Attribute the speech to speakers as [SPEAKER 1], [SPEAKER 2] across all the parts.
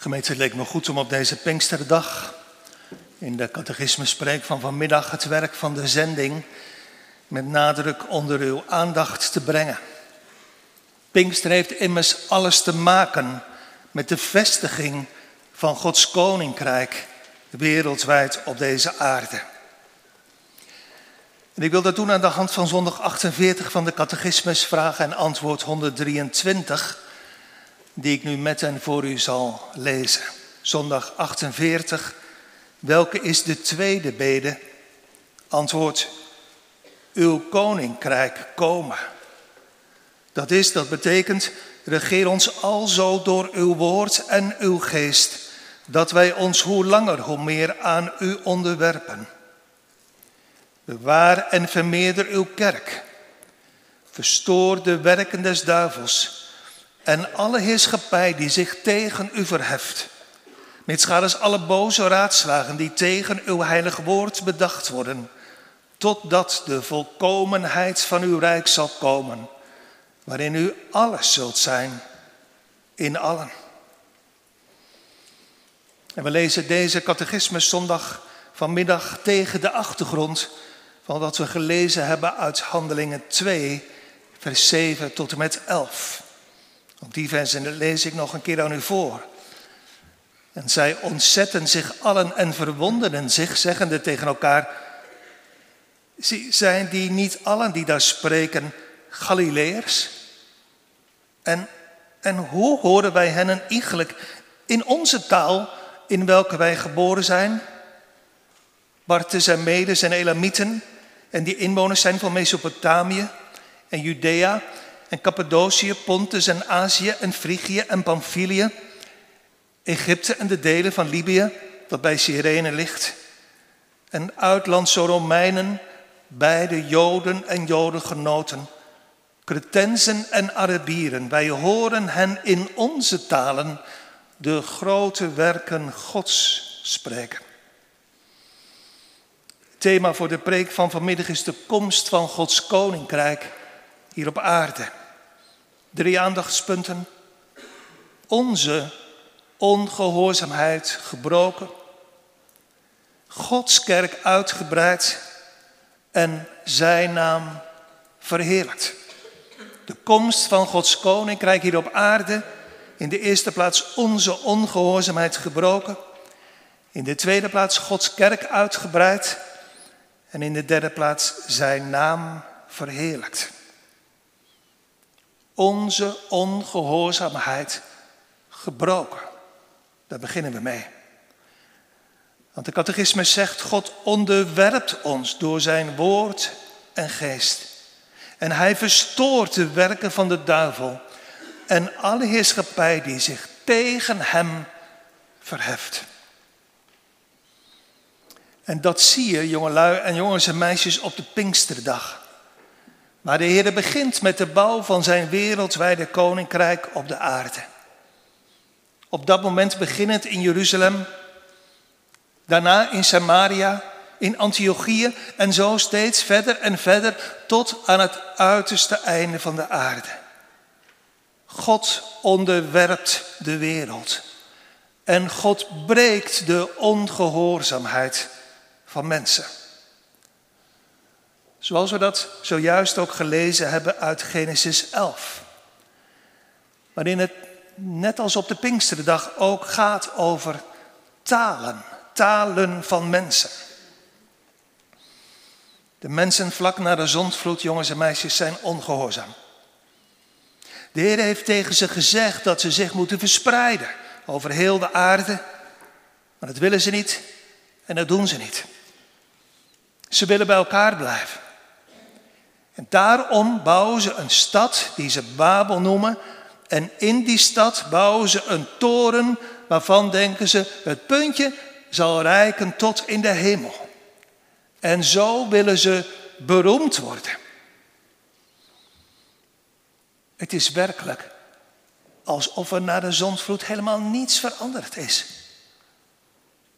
[SPEAKER 1] Gemeente, het leek me goed om op deze Pinksterdag in de catechismuspreek van vanmiddag het werk van de zending met nadruk onder uw aandacht te brengen. Pinkster heeft immers alles te maken met de vestiging van Gods koninkrijk wereldwijd op deze aarde. En ik wil dat doen aan de hand van zondag 48 van de catechismus, vraag en antwoord 123 die ik nu met en voor u zal lezen. Zondag 48. Welke is de tweede bede? Antwoord, uw koninkrijk komen. Dat is, dat betekent, regeer ons alzo door uw woord en uw geest, dat wij ons hoe langer hoe meer aan u onderwerpen. Bewaar en vermeerder uw kerk. Verstoor de werken des duivels en alle heerschappij die zich tegen u verheft. Mitsgaders alle boze raadslagen die tegen uw heilig woord bedacht worden, totdat de volkomenheid van uw rijk zal komen, waarin u alles zult zijn in allen. En we lezen deze catechismus zondag vanmiddag tegen de achtergrond van wat we gelezen hebben uit Handelingen 2, vers 7 tot en met 11. Ook die versen lees ik nog een keer aan u voor. En zij ontzetten zich allen en verwonderen zich, zeggende tegen elkaar: Zijn die niet allen die daar spreken Galileërs? En, en hoe horen wij hen eigenlijk in onze taal in welke wij geboren zijn? Bartes en Medes en Elamieten en die inwoners zijn van Mesopotamië en Judea en Cappadocië, Pontus en Azië en Frigië en Pamphylië, Egypte en de delen van Libië, dat bij Cyrene ligt, en uitlandse Romeinen, beide Joden en Jodengenoten, Cretensen en Arabieren, wij horen hen in onze talen de grote werken Gods spreken. Thema voor de preek van vanmiddag is de komst van Gods koninkrijk hier op aarde. Drie aandachtspunten. Onze ongehoorzaamheid gebroken. Gods kerk uitgebreid en zijn naam verheerlijkt. De komst van Gods koninkrijk hier op aarde. In de eerste plaats onze ongehoorzaamheid gebroken. In de tweede plaats Gods kerk uitgebreid. En in de derde plaats zijn naam verheerlijkt onze ongehoorzaamheid gebroken. Daar beginnen we mee. Want de catechismus zegt, God onderwerpt ons door zijn woord en geest. En hij verstoort de werken van de duivel en alle heerschappij die zich tegen hem verheft. En dat zie je, jongelui en jongens en meisjes, op de Pinksterdag. Maar de Heer begint met de bouw van zijn wereldwijde koninkrijk op de aarde. Op dat moment beginnend in Jeruzalem, daarna in Samaria, in Antiochië en zo steeds verder en verder tot aan het uiterste einde van de aarde. God onderwerpt de wereld en God breekt de ongehoorzaamheid van mensen. Zoals we dat zojuist ook gelezen hebben uit Genesis 11. Waarin het net als op de Pinksterdag ook gaat over talen, talen van mensen. De mensen vlak na de zondvloed, jongens en meisjes, zijn ongehoorzaam. De Heer heeft tegen ze gezegd dat ze zich moeten verspreiden over heel de aarde. Maar dat willen ze niet en dat doen ze niet. Ze willen bij elkaar blijven. En daarom bouwen ze een stad die ze Babel noemen. En in die stad bouwen ze een toren waarvan denken ze het puntje zal reiken tot in de hemel. En zo willen ze beroemd worden. Het is werkelijk alsof er na de zondvloed helemaal niets veranderd is.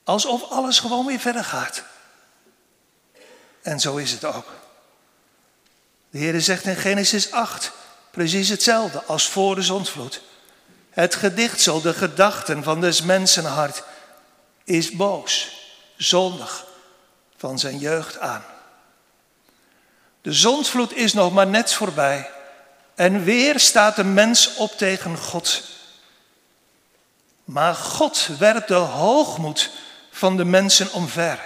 [SPEAKER 1] Alsof alles gewoon weer verder gaat. En zo is het ook. De Heer zegt in Genesis 8 precies hetzelfde als voor de zondvloed. Het gedichtsel, de gedachten van des mensenhart, is boos, zondig van zijn jeugd aan. De zondvloed is nog maar net voorbij en weer staat de mens op tegen God. Maar God werpt de hoogmoed van de mensen omver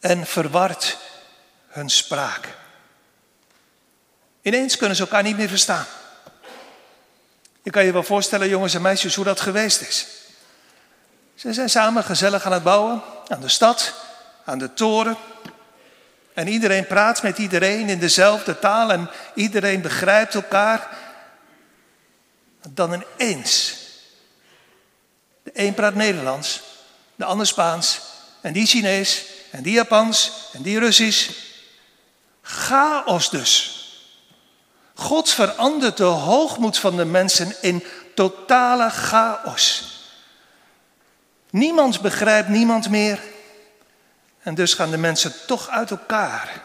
[SPEAKER 1] en verwart hun spraak. Ineens kunnen ze elkaar niet meer verstaan. Je kan je wel voorstellen, jongens en meisjes, hoe dat geweest is. Ze zijn samen gezellig aan het bouwen, aan de stad, aan de toren. En iedereen praat met iedereen in dezelfde taal en iedereen begrijpt elkaar. Dan ineens. De een praat Nederlands, de ander Spaans en die Chinees en die Japans en die Russisch. Chaos dus. God verandert de hoogmoed van de mensen in totale chaos. Niemand begrijpt niemand meer. En dus gaan de mensen toch uit elkaar.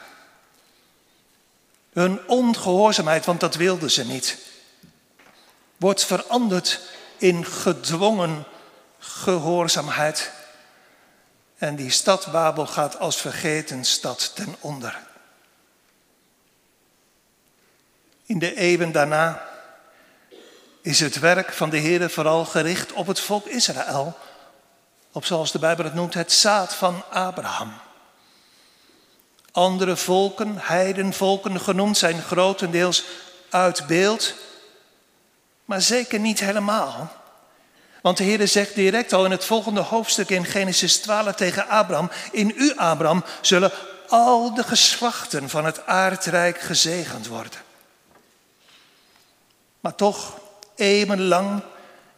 [SPEAKER 1] Hun ongehoorzaamheid, want dat wilden ze niet, wordt veranderd in gedwongen gehoorzaamheid. En die stad Babel gaat als vergeten stad ten onder. In de eeuwen daarna is het werk van de Heer vooral gericht op het volk Israël. Op zoals de Bijbel het noemt, het zaad van Abraham. Andere volken, heidenvolken genoemd, zijn grotendeels uit beeld, maar zeker niet helemaal. Want de Heer zegt direct al in het volgende hoofdstuk in Genesis 12 tegen Abraham: In u, Abraham, zullen al de geslachten van het aardrijk gezegend worden. Maar toch, eeuwenlang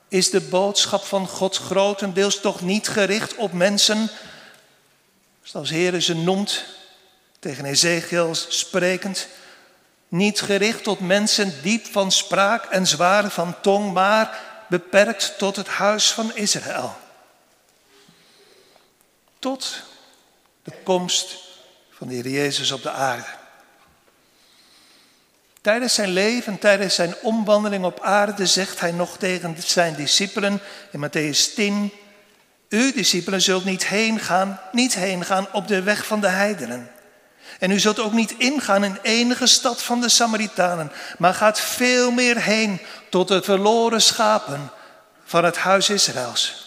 [SPEAKER 1] is de boodschap van God grotendeels toch niet gericht op mensen, zoals Heer ze noemt, tegen Ezekiel sprekend, niet gericht tot mensen diep van spraak en zwaar van tong, maar beperkt tot het huis van Israël. Tot de komst van de Heer Jezus op de aarde. Tijdens zijn leven, tijdens zijn omwandeling op aarde, zegt hij nog tegen zijn discipelen in Matthäus 10, u discipelen zult niet heen gaan, niet heen gaan op de weg van de heidenen. En u zult ook niet ingaan in enige stad van de Samaritanen, maar gaat veel meer heen tot de verloren schapen van het huis Israëls.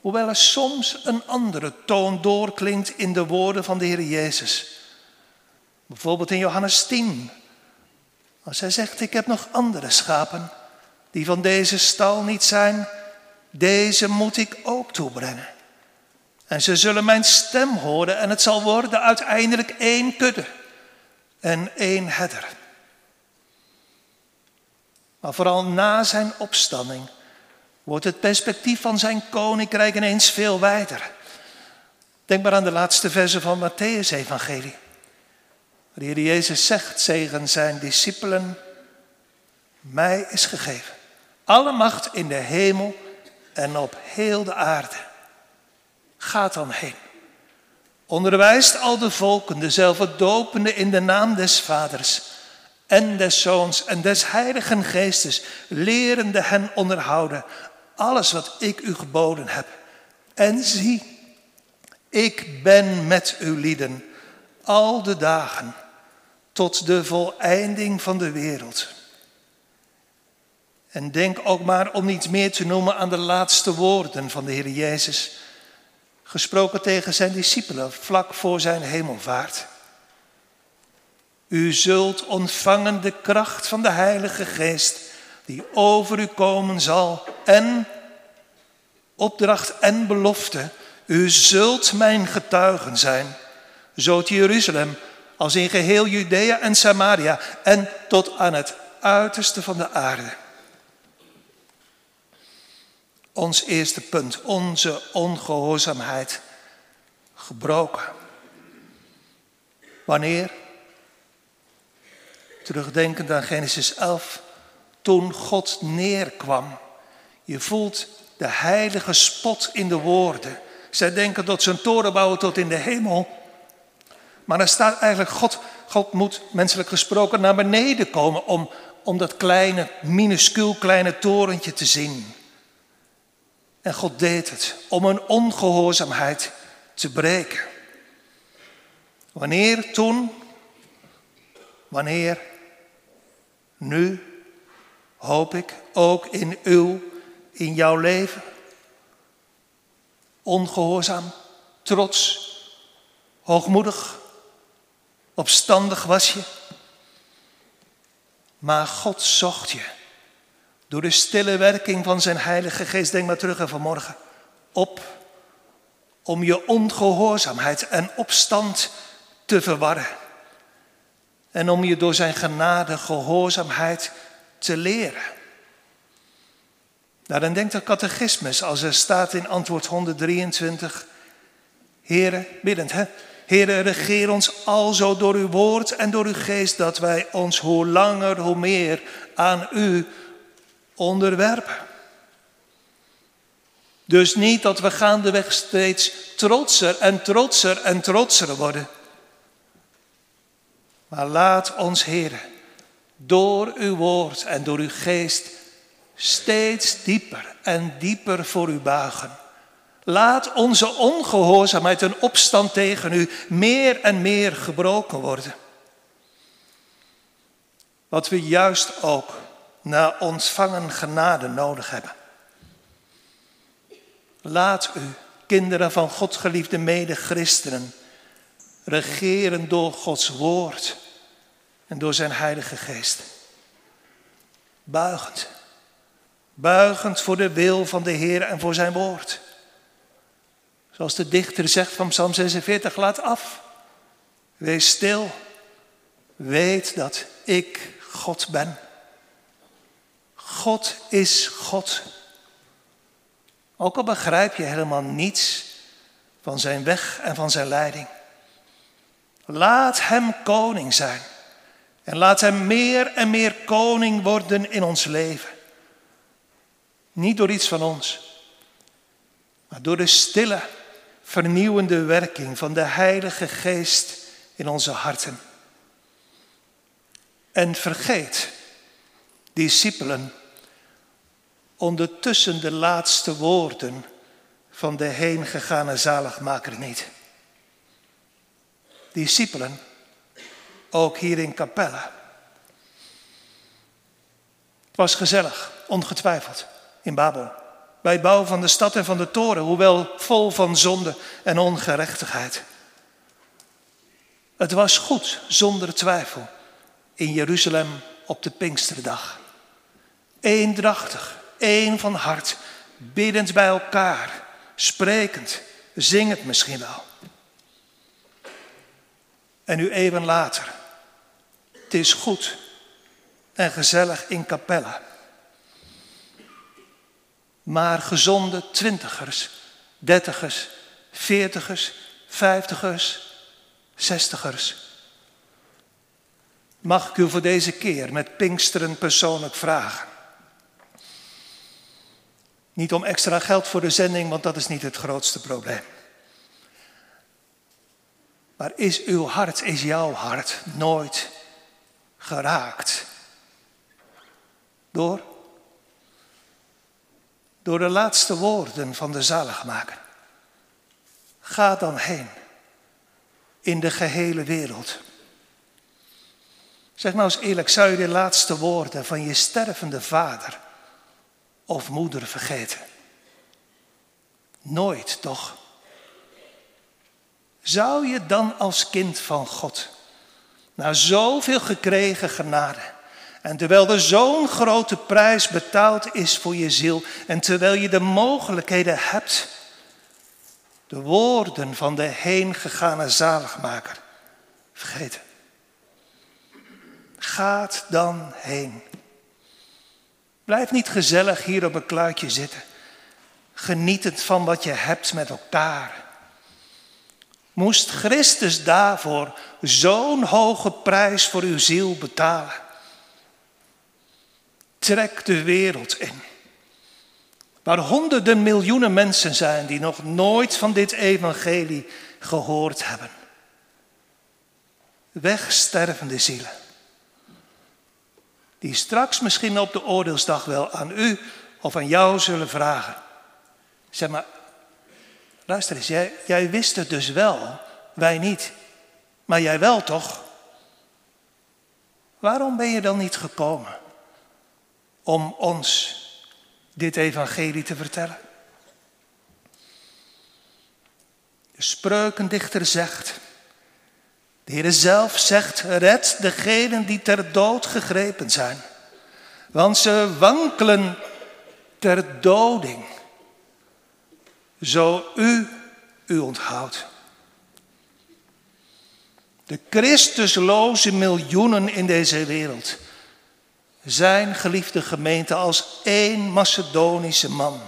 [SPEAKER 1] Hoewel er soms een andere toon doorklinkt in de woorden van de Heer Jezus. Bijvoorbeeld in Johannes 10. Als hij zegt, ik heb nog andere schapen die van deze stal niet zijn, deze moet ik ook toebrengen. En ze zullen mijn stem horen en het zal worden uiteindelijk één kudde en één herder. Maar vooral na zijn opstanding wordt het perspectief van zijn koninkrijk ineens veel wijder. Denk maar aan de laatste verse van Matthäus' evangelie. De Heer Jezus zegt tegen zijn discipelen, mij is gegeven alle macht in de hemel en op heel de aarde. Gaat dan heen. Onderwijst al de volken, dezelfde dopende in de naam des Vaders en des Zoons en des Heiligen Geestes, lerende hen onderhouden alles wat ik u geboden heb. En zie, ik ben met u lieden al de dagen tot de voleinding van de wereld. En denk ook maar om niet meer te noemen aan de laatste woorden van de Heer Jezus, gesproken tegen zijn discipelen vlak voor zijn hemelvaart. U zult ontvangen de kracht van de Heilige Geest die over u komen zal en opdracht en belofte, u zult mijn getuigen zijn, zo te Jeruzalem als in geheel Judea en Samaria en tot aan het uiterste van de aarde. Ons eerste punt, onze ongehoorzaamheid gebroken. Wanneer? Terugdenkend aan Genesis 11, toen God neerkwam. Je voelt de heilige spot in de woorden. Zij denken dat ze een toren bouwen tot in de hemel. Maar er staat eigenlijk, God, God moet menselijk gesproken naar beneden komen om om dat kleine, minuscuul kleine torentje te zien. En God deed het om een ongehoorzaamheid te breken. Wanneer toen, wanneer nu, hoop ik, ook in uw, in jouw leven. Ongehoorzaam, trots, hoogmoedig, opstandig was je. Maar God zocht je door de stille werking van zijn Heilige Geest. Denk maar terug aan vanmorgen. Op om je ongehoorzaamheid en opstand te verwarren. En om je door zijn genade gehoorzaamheid te leren. Nou, dan denkt de catechismus als er staat in antwoord 123. Heren, biddend hè. Heren, regeer ons alzo door uw woord en door uw geest, dat wij ons hoe langer, hoe meer aan u onderwerpen. Dus niet dat we gaandeweg steeds trotser en trotser en trotser worden. Maar laat ons, Heer, door uw woord en door uw geest steeds dieper en dieper voor u buigen. Laat onze ongehoorzaamheid en opstand tegen u meer en meer gebroken worden. Wat we juist ook na ontvangen genade nodig hebben. Laat u, kinderen van God geliefde mede-christenen, regeren door Gods woord en door zijn Heilige Geest. Buigend, buigend voor de wil van de Heer en voor zijn woord. Zoals de dichter zegt van Psalm 46, laat af, wees stil, weet dat ik God ben. God is God. Ook al begrijp je helemaal niets van zijn weg en van zijn leiding. Laat Hem koning zijn. En laat Hem meer en meer koning worden in ons leven. Niet door iets van ons, maar door de stille, vernieuwende werking van de Heilige Geest in onze harten. En vergeet, discipelen, ondertussen de laatste woorden van de heengegane zaligmaker niet. Discipelen, ook hier in Capelle. Het was gezellig, ongetwijfeld, in Babel. Bij bouwen van de stad en van de toren, hoewel vol van zonde en ongerechtigheid. Het was goed, zonder twijfel, in Jeruzalem op de Pinksterdag. Eendrachtig, één van hart, biddend bij elkaar, sprekend, zingend misschien wel. En nu even later, het is goed en gezellig in Capella. Maar gezonde twintigers, dertigers, veertigers, vijftigers, zestigers. Mag ik u voor deze keer met Pinksteren persoonlijk vragen? Niet om extra geld voor de zending, want dat is niet het grootste probleem. Maar is uw hart, is jouw hart nooit geraakt? Door? Door de laatste woorden van de zaligmaker. Ga dan heen in de gehele wereld. Zeg nou eens eerlijk, zou je de laatste woorden van je stervende vader of moeder vergeten. Nooit toch? Zou je dan als kind van God, na zoveel gekregen genade, en terwijl er zo'n grote prijs betaald is voor je ziel, en terwijl je de mogelijkheden hebt, de woorden van de heengegane zaligmaker vergeten? Gaat dan heen. Blijf niet gezellig hier op een kluitje zitten. Genietend van wat je hebt met elkaar. Moest Christus daarvoor zo'n hoge prijs voor uw ziel betalen? Trek de wereld in. Waar honderden miljoenen mensen zijn die nog nooit van dit evangelie gehoord hebben. Wegstervende zielen die straks misschien op de oordeelsdag wel aan u of aan jou zullen vragen. Zeg maar, luister eens, jij, jij wist het dus wel, wij niet. Maar jij wel toch? Waarom ben je dan niet gekomen om ons dit evangelie te vertellen? De spreukendichter zegt, de Heer zelf zegt, red degenen die ter dood gegrepen zijn, want ze wankelen ter doding, zo u u onthoudt. De Christusloze miljoenen in deze wereld zijn geliefde gemeente als één Macedonische man.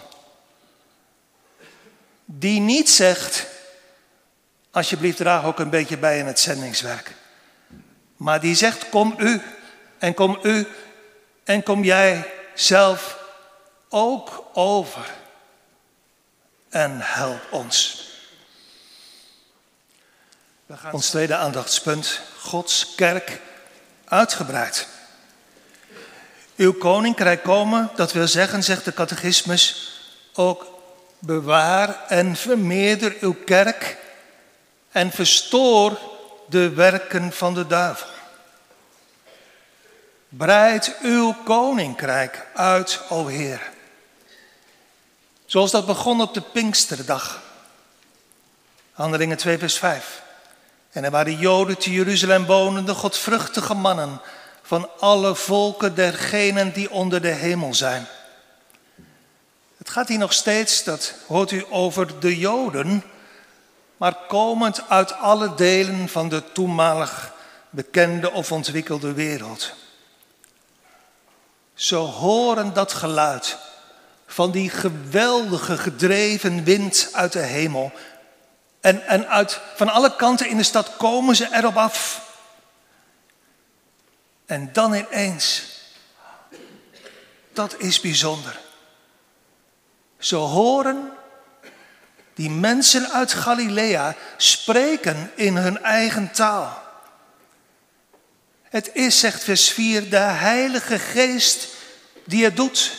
[SPEAKER 1] Die niet zegt, alsjeblieft draag ook een beetje bij in het zendingswerk. Maar die zegt, kom u en kom u en kom jij zelf ook over en help ons. We gaan Ons tweede aandachtspunt, Gods kerk uitgebreid. Uw koninkrijk komen, dat wil zeggen, zegt de catechismus, ook bewaar en vermeerder uw kerk en verstoor de werken van de duivel. Breid uw koninkrijk uit, o Heer. Zoals dat begon op de Pinksterdag. Handelingen 2, vers 5. En er waren Joden te Jeruzalem wonende, godvruchtige mannen van alle volken dergenen die onder de hemel zijn. Het gaat hier nog steeds, dat hoort u over de Joden, maar komend uit alle delen van de toenmalig bekende of ontwikkelde wereld. Ze horen dat geluid van die geweldige gedreven wind uit de hemel. En, en uit, van alle kanten in de stad komen ze erop af. En dan ineens, dat is bijzonder. Ze horen die mensen uit Galilea spreken in hun eigen taal. Het is, zegt vers 4, de Heilige Geest die het doet.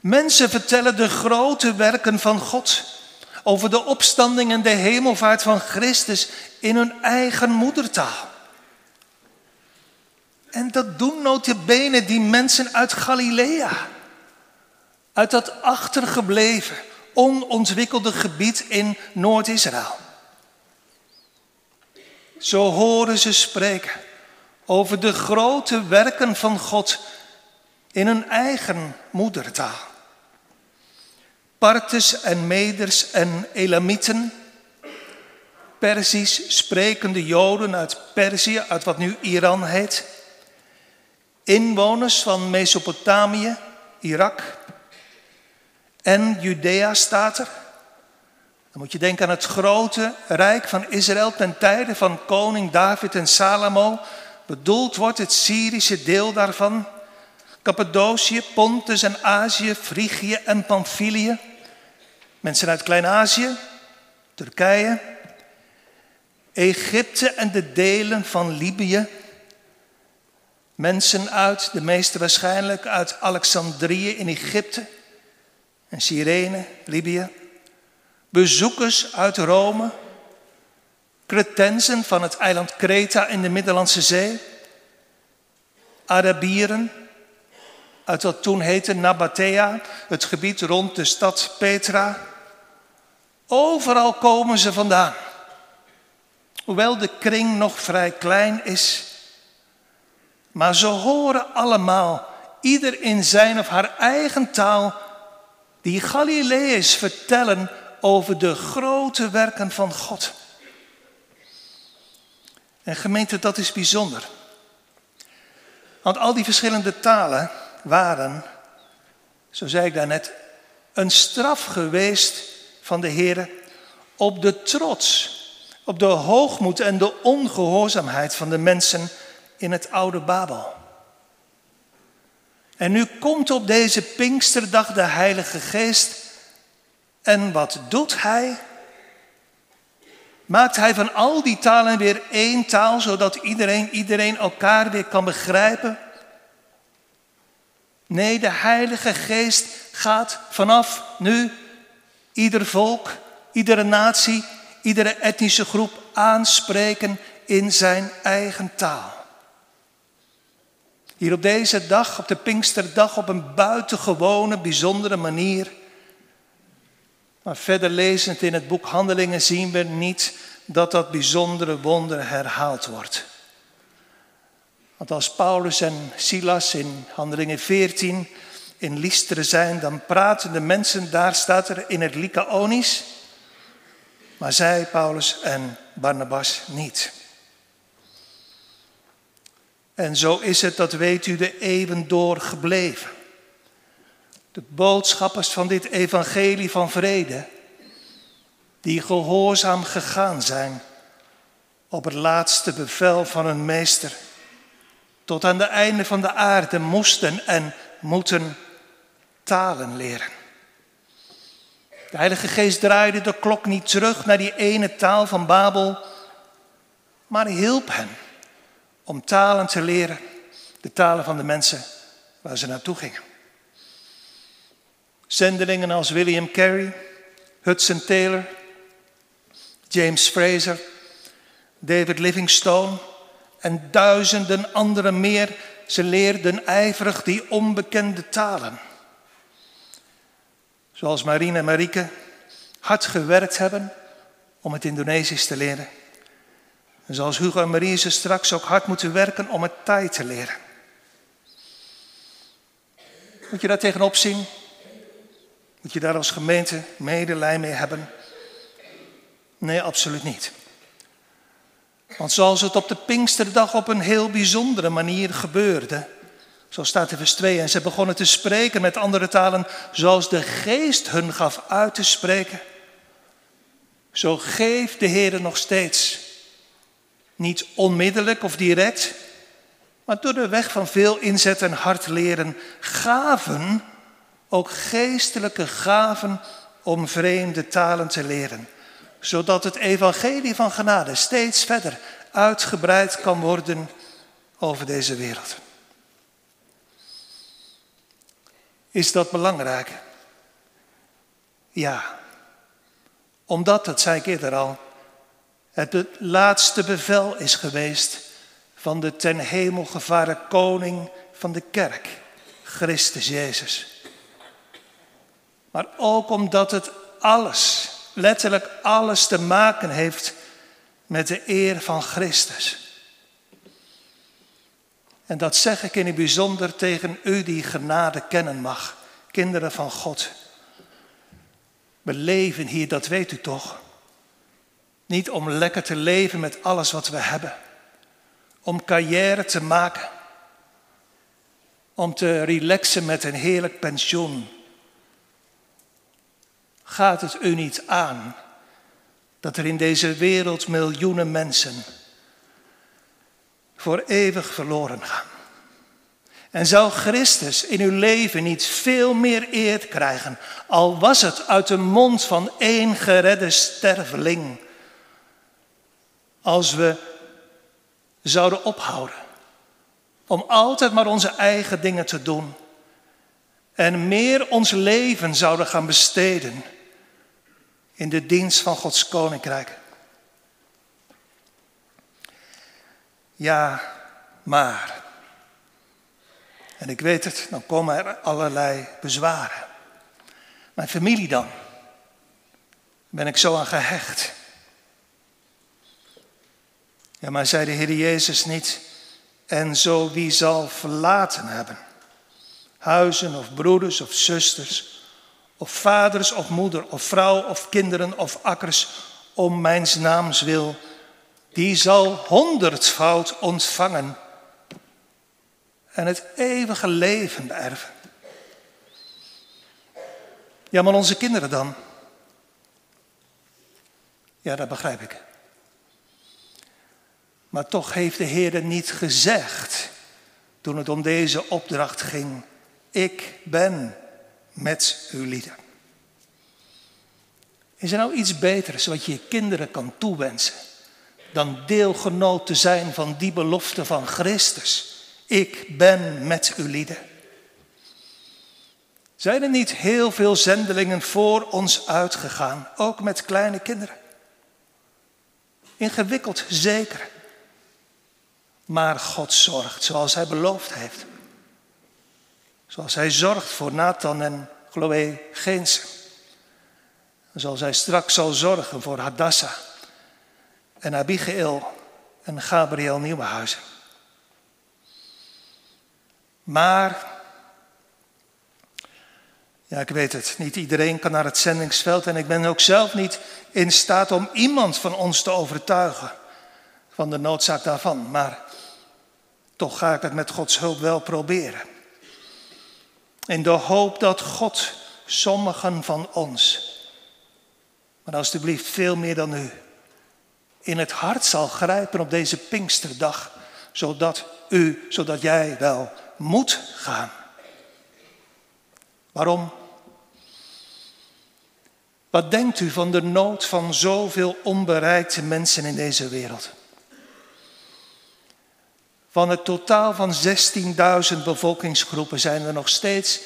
[SPEAKER 1] Mensen vertellen de grote werken van God over de opstanding en de hemelvaart van Christus in hun eigen moedertaal. En dat doen notabene die mensen uit Galilea. Uit dat achtergebleven, onontwikkelde gebied in Noord-Israël. Zo horen ze spreken over de grote werken van God in hun eigen moedertaal. Parters en Meders en Elamieten, Perzisch sprekende Joden uit Perzië, uit wat nu Iran heet, inwoners van Mesopotamië, Irak en Judea staat er. Dan moet je denken aan het grote rijk van Israël ten tijde van koning David en Salomo. Bedoeld wordt het Syrische deel daarvan. Cappadocië, Pontus en Azië, Frigië en Pamphylië. Mensen uit Klein-Azië, Turkije, Egypte en de delen van Libië. Mensen uit, de meeste waarschijnlijk uit Alexandrië in Egypte en Cyrene, Libië. Bezoekers uit Rome, Cretensen van het eiland Kreta in de Middellandse Zee, Arabieren uit wat toen heette Nabatea, het gebied rond de stad Petra. Overal komen ze vandaan. Hoewel de kring nog vrij klein is, maar ze horen allemaal, ieder in zijn of haar eigen taal, die Galileërs vertellen over de grote werken van God. En gemeente, dat is bijzonder. Want al die verschillende talen waren, zo zei ik daarnet, een straf geweest van de Heer op de trots, op de hoogmoed en de ongehoorzaamheid van de mensen in het oude Babel. En nu komt op deze Pinksterdag de Heilige Geest. En wat doet Hij? Maakt Hij van al die talen weer één taal, zodat iedereen iedereen elkaar weer kan begrijpen? Nee, de Heilige Geest gaat vanaf nu ieder volk, iedere natie, iedere etnische groep aanspreken in zijn eigen taal. Hier op deze dag, op de Pinksterdag, op een buitengewone, bijzondere manier. Maar verder lezend in het boek Handelingen zien we niet dat dat bijzondere wonder herhaald wordt. Want als Paulus en Silas in Handelingen 14 in Lystra zijn, dan praten de mensen, daar staat er in het Lycaonisch, maar zij, Paulus en Barnabas, niet. En zo is het, dat weet u, de eeuwen door gebleven. De boodschappers van dit evangelie van vrede, die gehoorzaam gegaan zijn op het laatste bevel van hun meester, tot aan de einde van de aarde moesten en moeten talen leren. De Heilige Geest draaide de klok niet terug naar die ene taal van Babel, maar hielp hen om talen te leren, de talen van de mensen waar ze naartoe gingen. Zendelingen als William Carey, Hudson Taylor, James Fraser, David Livingstone en duizenden anderen meer, ze leerden ijverig die onbekende talen. Zoals Marine en Marieke hard gewerkt hebben om het Indonesisch te leren. En zoals Hugo en Marie ze straks ook hard moeten werken om het Thai te leren. Moet je daar tegenop zien? Moet je daar als gemeente medelij mee hebben? Nee, absoluut niet. Want zoals het op de Pinksterdag op een heel bijzondere manier gebeurde, zo staat in vers 2, en ze begonnen te spreken met andere talen zoals de geest hun gaf uit te spreken. Zo geeft de Heer nog steeds niet onmiddellijk of direct, maar door de weg van veel inzet en hard leren, gaven, ook geestelijke gaven om vreemde talen te leren, zodat het evangelie van genade steeds verder uitgebreid kan worden over deze wereld. Is dat belangrijk? Ja, omdat, dat zei ik eerder al, het laatste bevel is geweest van de ten hemel gevaren koning van de kerk, Christus Jezus. Maar ook omdat het alles, letterlijk alles te maken heeft met de eer van Christus. En dat zeg ik in het bijzonder tegen u die genade kennen mag, kinderen van God. We leven hier, dat weet u toch? Niet om lekker te leven met alles wat we hebben. Om carrière te maken. Om te relaxen met een heerlijk pensioen. Gaat het u niet aan dat er in deze wereld miljoenen mensen voor eeuwig verloren gaan? En zou Christus in uw leven niet veel meer eer krijgen, al was het uit de mond van één geredde sterveling? Als we zouden ophouden om altijd maar onze eigen dingen te doen en meer ons leven zouden gaan besteden in de dienst van Gods koninkrijk. Ja, maar. En ik weet het, dan komen er allerlei bezwaren. Mijn familie dan? Ben ik zo aan gehecht? Ja, maar zei de Heer Jezus niet, en zo wie zal verlaten hebben? Huizen of broeders of zusters, of vaders of moeder, of vrouw of kinderen of akkers, om mijn naams wil, die zal honderdvoud ontvangen en het eeuwige leven beërven. Ja, maar onze kinderen dan? Ja, dat begrijp ik. Maar toch heeft de Heer niet gezegd toen het om deze opdracht ging. Ik ben met uw lieden. Is er nou iets beters wat je je kinderen kan toewensen dan deelgenoot te zijn van die belofte van Christus? Ik ben met uw lieden. Zijn er niet heel veel zendelingen voor ons uitgegaan, ook met kleine kinderen? Ingewikkeld, zeker. Maar God zorgt zoals Hij beloofd heeft. Zoals Hij zorgt voor Nathan en Chloe Geense. Zoals Hij straks zal zorgen voor Hadassah en Abigail en Gabriel Nieuwenhuizen. Maar, ja ik weet het, niet iedereen kan naar het zendingsveld en ik ben ook zelf niet in staat om iemand van ons te overtuigen van de noodzaak daarvan. Maar toch ga ik het met Gods hulp wel proberen. In de hoop dat God sommigen van ons, maar alstublieft veel meer dan u, in het hart zal grijpen op deze Pinksterdag, zodat u, zodat jij wel moet gaan. Waarom? Wat denkt u van de nood van zoveel onbereikte mensen in deze wereld? Van het totaal van 16.000 bevolkingsgroepen zijn er nog steeds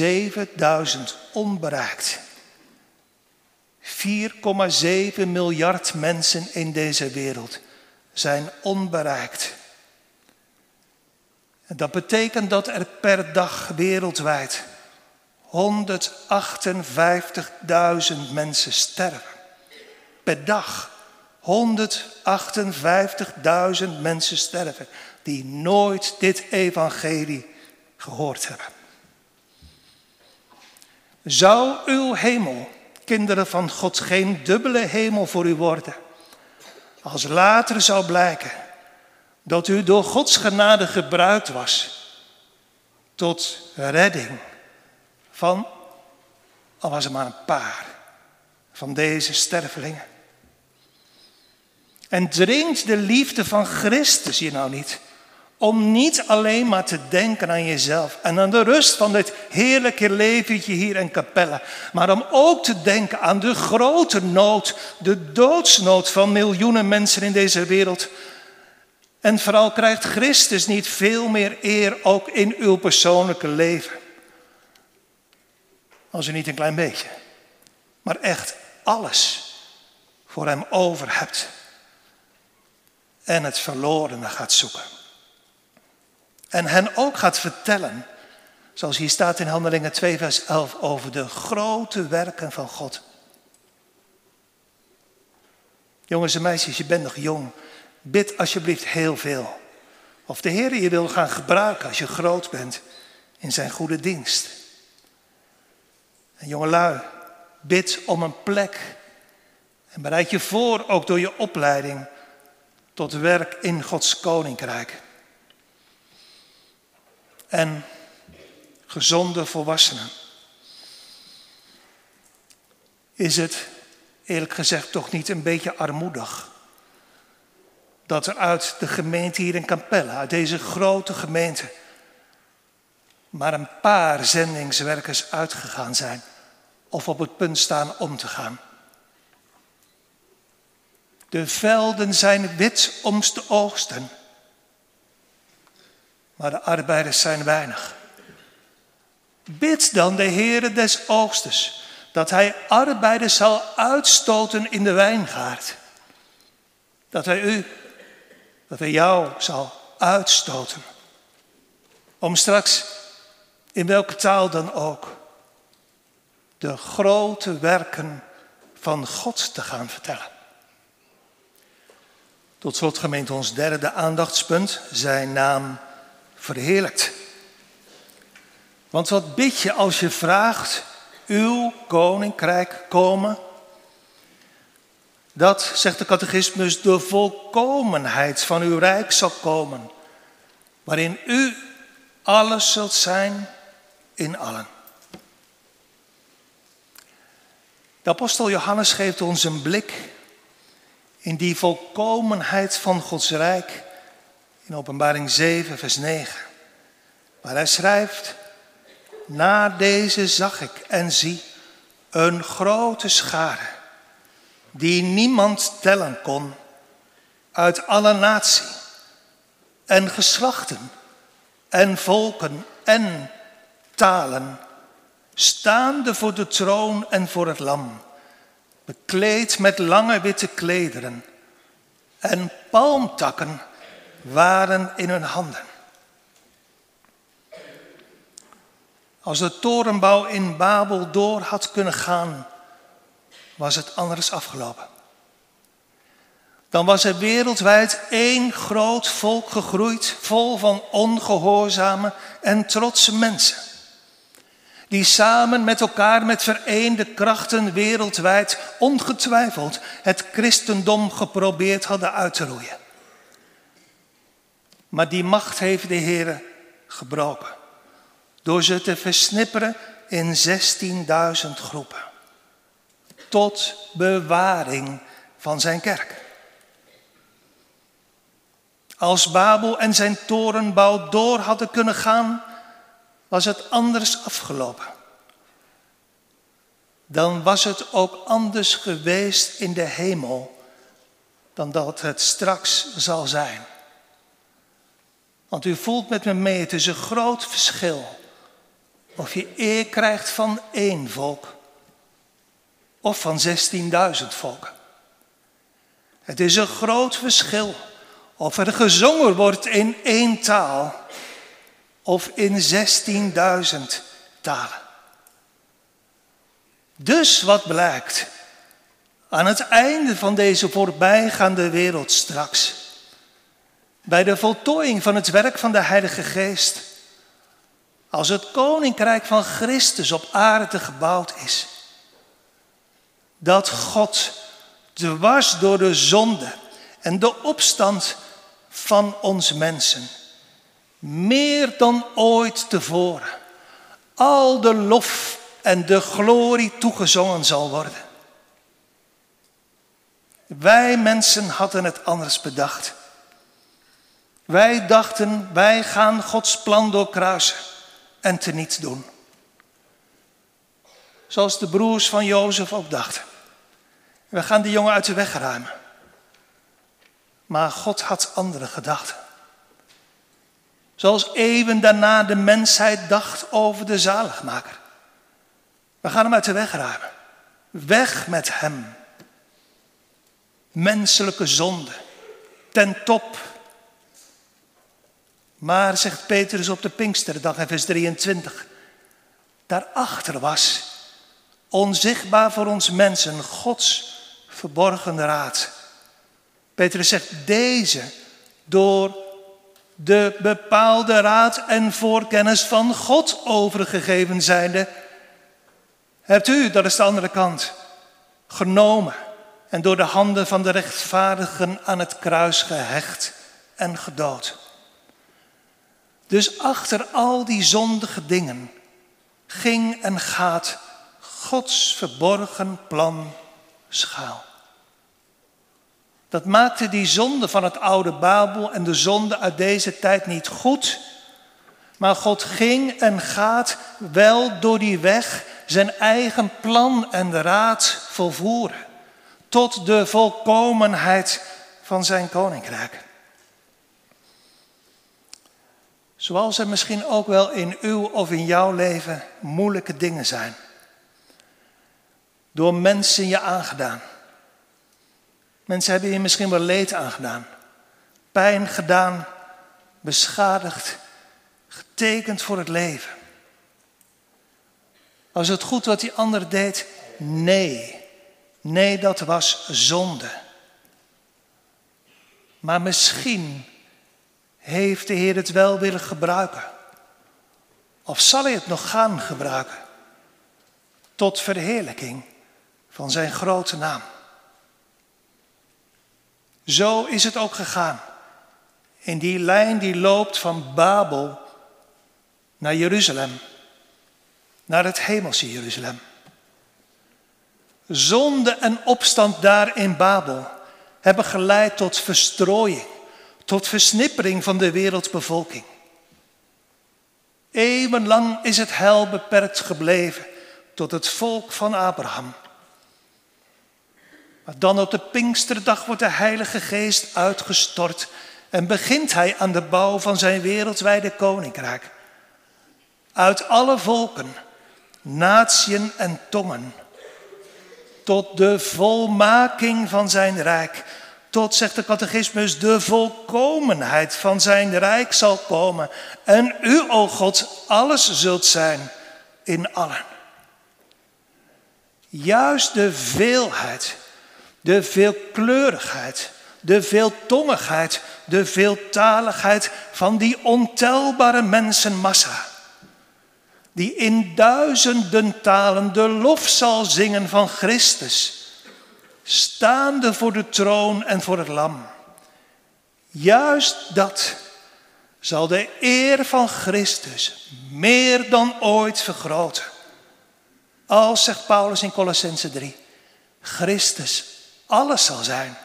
[SPEAKER 1] 7.000 onbereikt. 4,7 miljard mensen in deze wereld zijn onbereikt. En dat betekent dat er per dag wereldwijd 158.000 mensen sterven. Per dag 158.000 mensen sterven die nooit dit evangelie gehoord hebben. Zou uw hemel, kinderen van God, geen dubbele hemel voor u worden? Als later zou blijken dat u door Gods genade gebruikt was tot redding van, al was er maar een paar, van deze stervelingen. En dringt de liefde van Christus je nou niet om niet alleen maar te denken aan jezelf en aan de rust van dit heerlijke leventje hier in Capelle, maar om ook te denken aan de grote nood, de doodsnood van miljoenen mensen in deze wereld. En vooral krijgt Christus niet veel meer eer ook in uw persoonlijke leven. Als u niet een klein beetje, maar echt alles voor Hem over hebt en het verlorene gaat zoeken. En hen ook gaat vertellen, zoals hier staat in Handelingen 2, vers 11, over de grote werken van God. Jongens en meisjes, je bent nog jong. Bid alsjeblieft heel veel. Of de Heer je wil gaan gebruiken als je groot bent in zijn goede dienst. En jongelui, bid om een plek. En bereid je voor, ook door je opleiding, tot werk in Gods koninkrijk en gezonde volwassenen. Is het eerlijk gezegd toch niet een beetje armoedig dat er uit de gemeente hier in Capelle, uit deze grote gemeente, maar een paar zendingswerkers uitgegaan zijn of op het punt staan om te gaan. De velden zijn wit om te oogsten maar de arbeiders zijn weinig. Bid dan de Heere des Oogstes dat hij arbeiders zal uitstoten in de wijngaard. Dat hij u, dat hij jou zal uitstoten. Om straks, in welke taal dan ook, de grote werken van God te gaan vertellen. Tot slot gemeent ons derde aandachtspunt, zijn naam verheerlijkt. Want wat bid je als je vraagt, uw koninkrijk komen? Dat, zegt de catechismus, de volkomenheid van uw rijk zal komen, waarin u alles zult zijn in allen. De apostel Johannes geeft ons een blik in die volkomenheid van Gods rijk in Openbaring 7, vers 9. Waar hij schrijft, na deze zag ik en zie een grote schare, die niemand tellen kon, uit alle natie en geslachten en volken en talen, staande voor de troon en voor het lam, bekleed met lange witte klederen en palmtakken waren in hun handen. Als de torenbouw in Babel door had kunnen gaan, was het anders afgelopen. Dan was er wereldwijd één groot volk gegroeid, vol van ongehoorzame en trotse mensen. Die samen met elkaar met vereende krachten wereldwijd ongetwijfeld het christendom geprobeerd hadden uit te roeien. Maar die macht heeft de Heer gebroken door ze te versnipperen in 16.000 groepen. Tot bewaring van zijn kerk. Als Babel en zijn torenbouw door hadden kunnen gaan, was het anders afgelopen. Dan was het ook anders geweest in de hemel dan dat het straks zal zijn. Want u voelt met me mee, het is een groot verschil of je eer krijgt van één volk of van 16.000 volken. Het is een groot verschil of er gezongen wordt in één taal of in 16.000 talen. Dus wat blijkt aan het einde van deze voorbijgaande wereld straks, bij de voltooiing van het werk van de Heilige Geest, als het koninkrijk van Christus op aarde gebouwd is, dat God dwars door de zonde en de opstand van ons mensen meer dan ooit tevoren al de lof en de glorie toegezongen zal worden. Wij mensen hadden het anders bedacht. Wij dachten, wij gaan Gods plan doorkruisen en te niets doen. Zoals de broers van Jozef ook dachten. We gaan die jongen uit de weg ruimen. Maar God had andere gedachten. Zoals eeuwen daarna de mensheid dacht over de zaligmaker. We gaan hem uit de weg ruimen. Weg met hem. Menselijke zonde. Ten top maar, zegt Petrus op de Pinksterdag in vers 23, daarachter was, onzichtbaar voor ons mensen, Gods verborgen raad. Petrus zegt, deze door de bepaalde raad en voorkennis van God overgegeven zijnde, hebt u, dat is de andere kant, genomen en door de handen van de rechtvaardigen aan het kruis gehecht en gedood. Dus achter al die zondige dingen ging en gaat Gods verborgen plan schuil. Dat maakte die zonde van het oude Babel en de zonde uit deze tijd niet goed. Maar God ging en gaat wel door die weg zijn eigen plan en raad volvoeren. Tot de volkomenheid van zijn koninkrijk. Zoals er misschien ook wel in uw of in jouw leven moeilijke dingen zijn. Door mensen je aangedaan. Mensen hebben je misschien wel leed aangedaan. Pijn gedaan, beschadigd, getekend voor het leven. Was het goed wat die ander deed? Nee. Nee, dat was zonde. Maar misschien heeft de Heer het wel willen gebruiken? Of zal hij het nog gaan gebruiken? Tot verheerlijking van zijn grote naam. Zo is het ook gegaan. In die lijn die loopt van Babel naar Jeruzalem. Naar het hemelse Jeruzalem. Zonde en opstand daar in Babel hebben geleid tot verstrooiing tot versnippering van de wereldbevolking. Eeuwenlang is het hel beperkt gebleven tot het volk van Abraham. Maar dan op de Pinksterdag wordt de Heilige Geest uitgestort en begint hij aan de bouw van zijn wereldwijde koninkrijk. Uit alle volken, natieën en tongen. Tot de volmaking van zijn rijk. Tot, zegt de catechismus, de volkomenheid van zijn rijk zal komen. En u, o God, alles zult zijn in allen. Juist de veelheid, de veelkleurigheid, de veeltongigheid, de veeltaligheid van die ontelbare mensenmassa die in duizenden talen de lof zal zingen van Christus, staande voor de troon en voor het lam. Juist dat zal de eer van Christus meer dan ooit vergroten. Als, zegt Paulus in Colossense 3, Christus alles zal zijn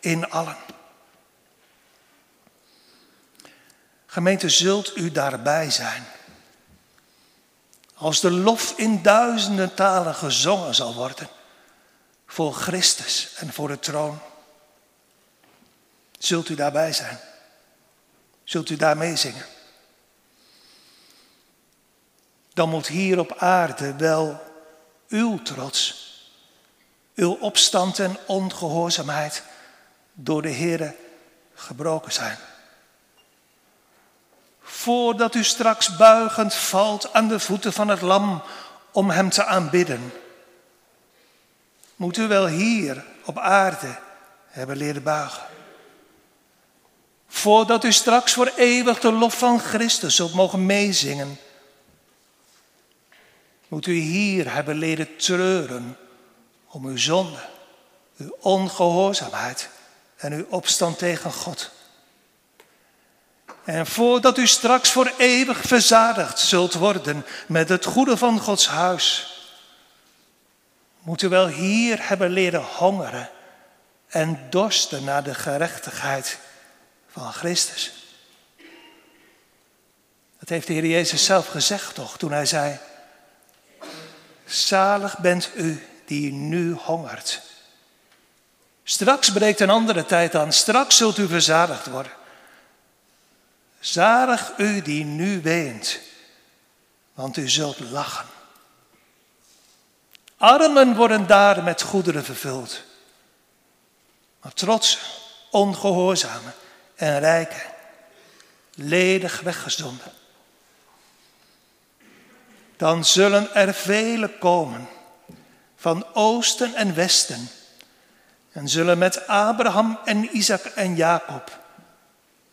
[SPEAKER 1] in allen. Gemeente, zult u daarbij zijn? Als de lof in duizenden talen gezongen zal worden voor Christus en voor de troon. Zult u daarbij zijn? Zult u daarmee zingen? Dan moet hier op aarde wel uw trots, uw opstand en ongehoorzaamheid door de Heer gebroken zijn voordat u straks buigend valt aan de voeten van het lam om Hem te aanbidden. Moet u wel hier op aarde hebben leren buigen. Voordat u straks voor eeuwig de lof van Christus zult mogen meezingen. Moet u hier hebben leren treuren om uw zonde, uw ongehoorzaamheid en uw opstand tegen God. En voordat u straks voor eeuwig verzadigd zult worden met het goede van Gods huis, moet u wel hier hebben leren hongeren en dorsten naar de gerechtigheid van Christus. Dat heeft de Heer Jezus zelf gezegd toch, toen hij zei, zalig bent u die nu hongert. Straks breekt een andere tijd aan, straks zult u verzadigd worden. Zalig u die nu weent, want u zult lachen. Armen worden daar met goederen vervuld. Maar trots, ongehoorzame en rijken, ledig weggezonden. Dan zullen er vele komen van oosten en westen en zullen met Abraham en Isaac en Jacob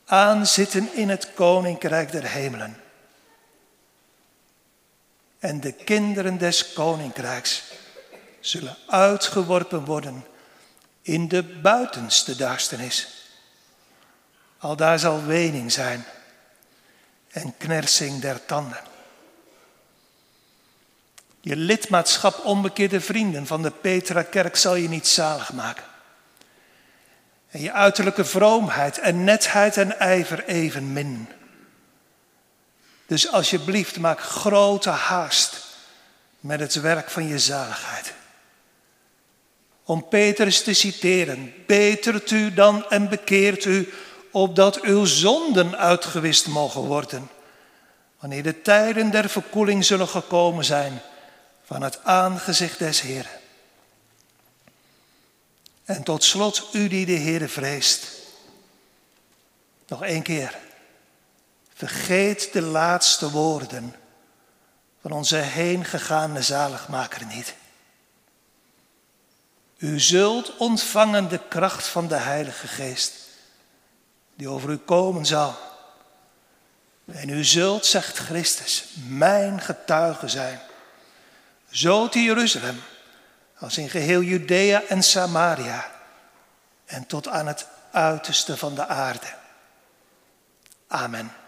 [SPEAKER 1] aanzitten in het koninkrijk der hemelen. En de kinderen des koninkrijks zullen uitgeworpen worden in de buitenste duisternis. Al daar zal wening zijn en knersing der tanden. Je lidmaatschap onbekeerde vrienden van de Petra-kerk zal je niet zalig maken. En je uiterlijke vroomheid en netheid en ijver evenmin. Dus alsjeblieft, maak grote haast met het werk van je zaligheid. Om Petrus te citeren, betert u dan en bekeert u, opdat uw zonden uitgewist mogen worden, wanneer de tijden der verkoeling zullen gekomen zijn van het aangezicht des Heeren. En tot slot, u die de Heer vreest. Nog één keer. Vergeet de laatste woorden van onze heengegaande zaligmaker niet. U zult ontvangen de kracht van de Heilige Geest, die over u komen zal. En u zult, zegt Christus, mijn getuige zijn. Zo te Jeruzalem als in geheel Judea en Samaria en tot aan het uiterste van de aarde. Amen.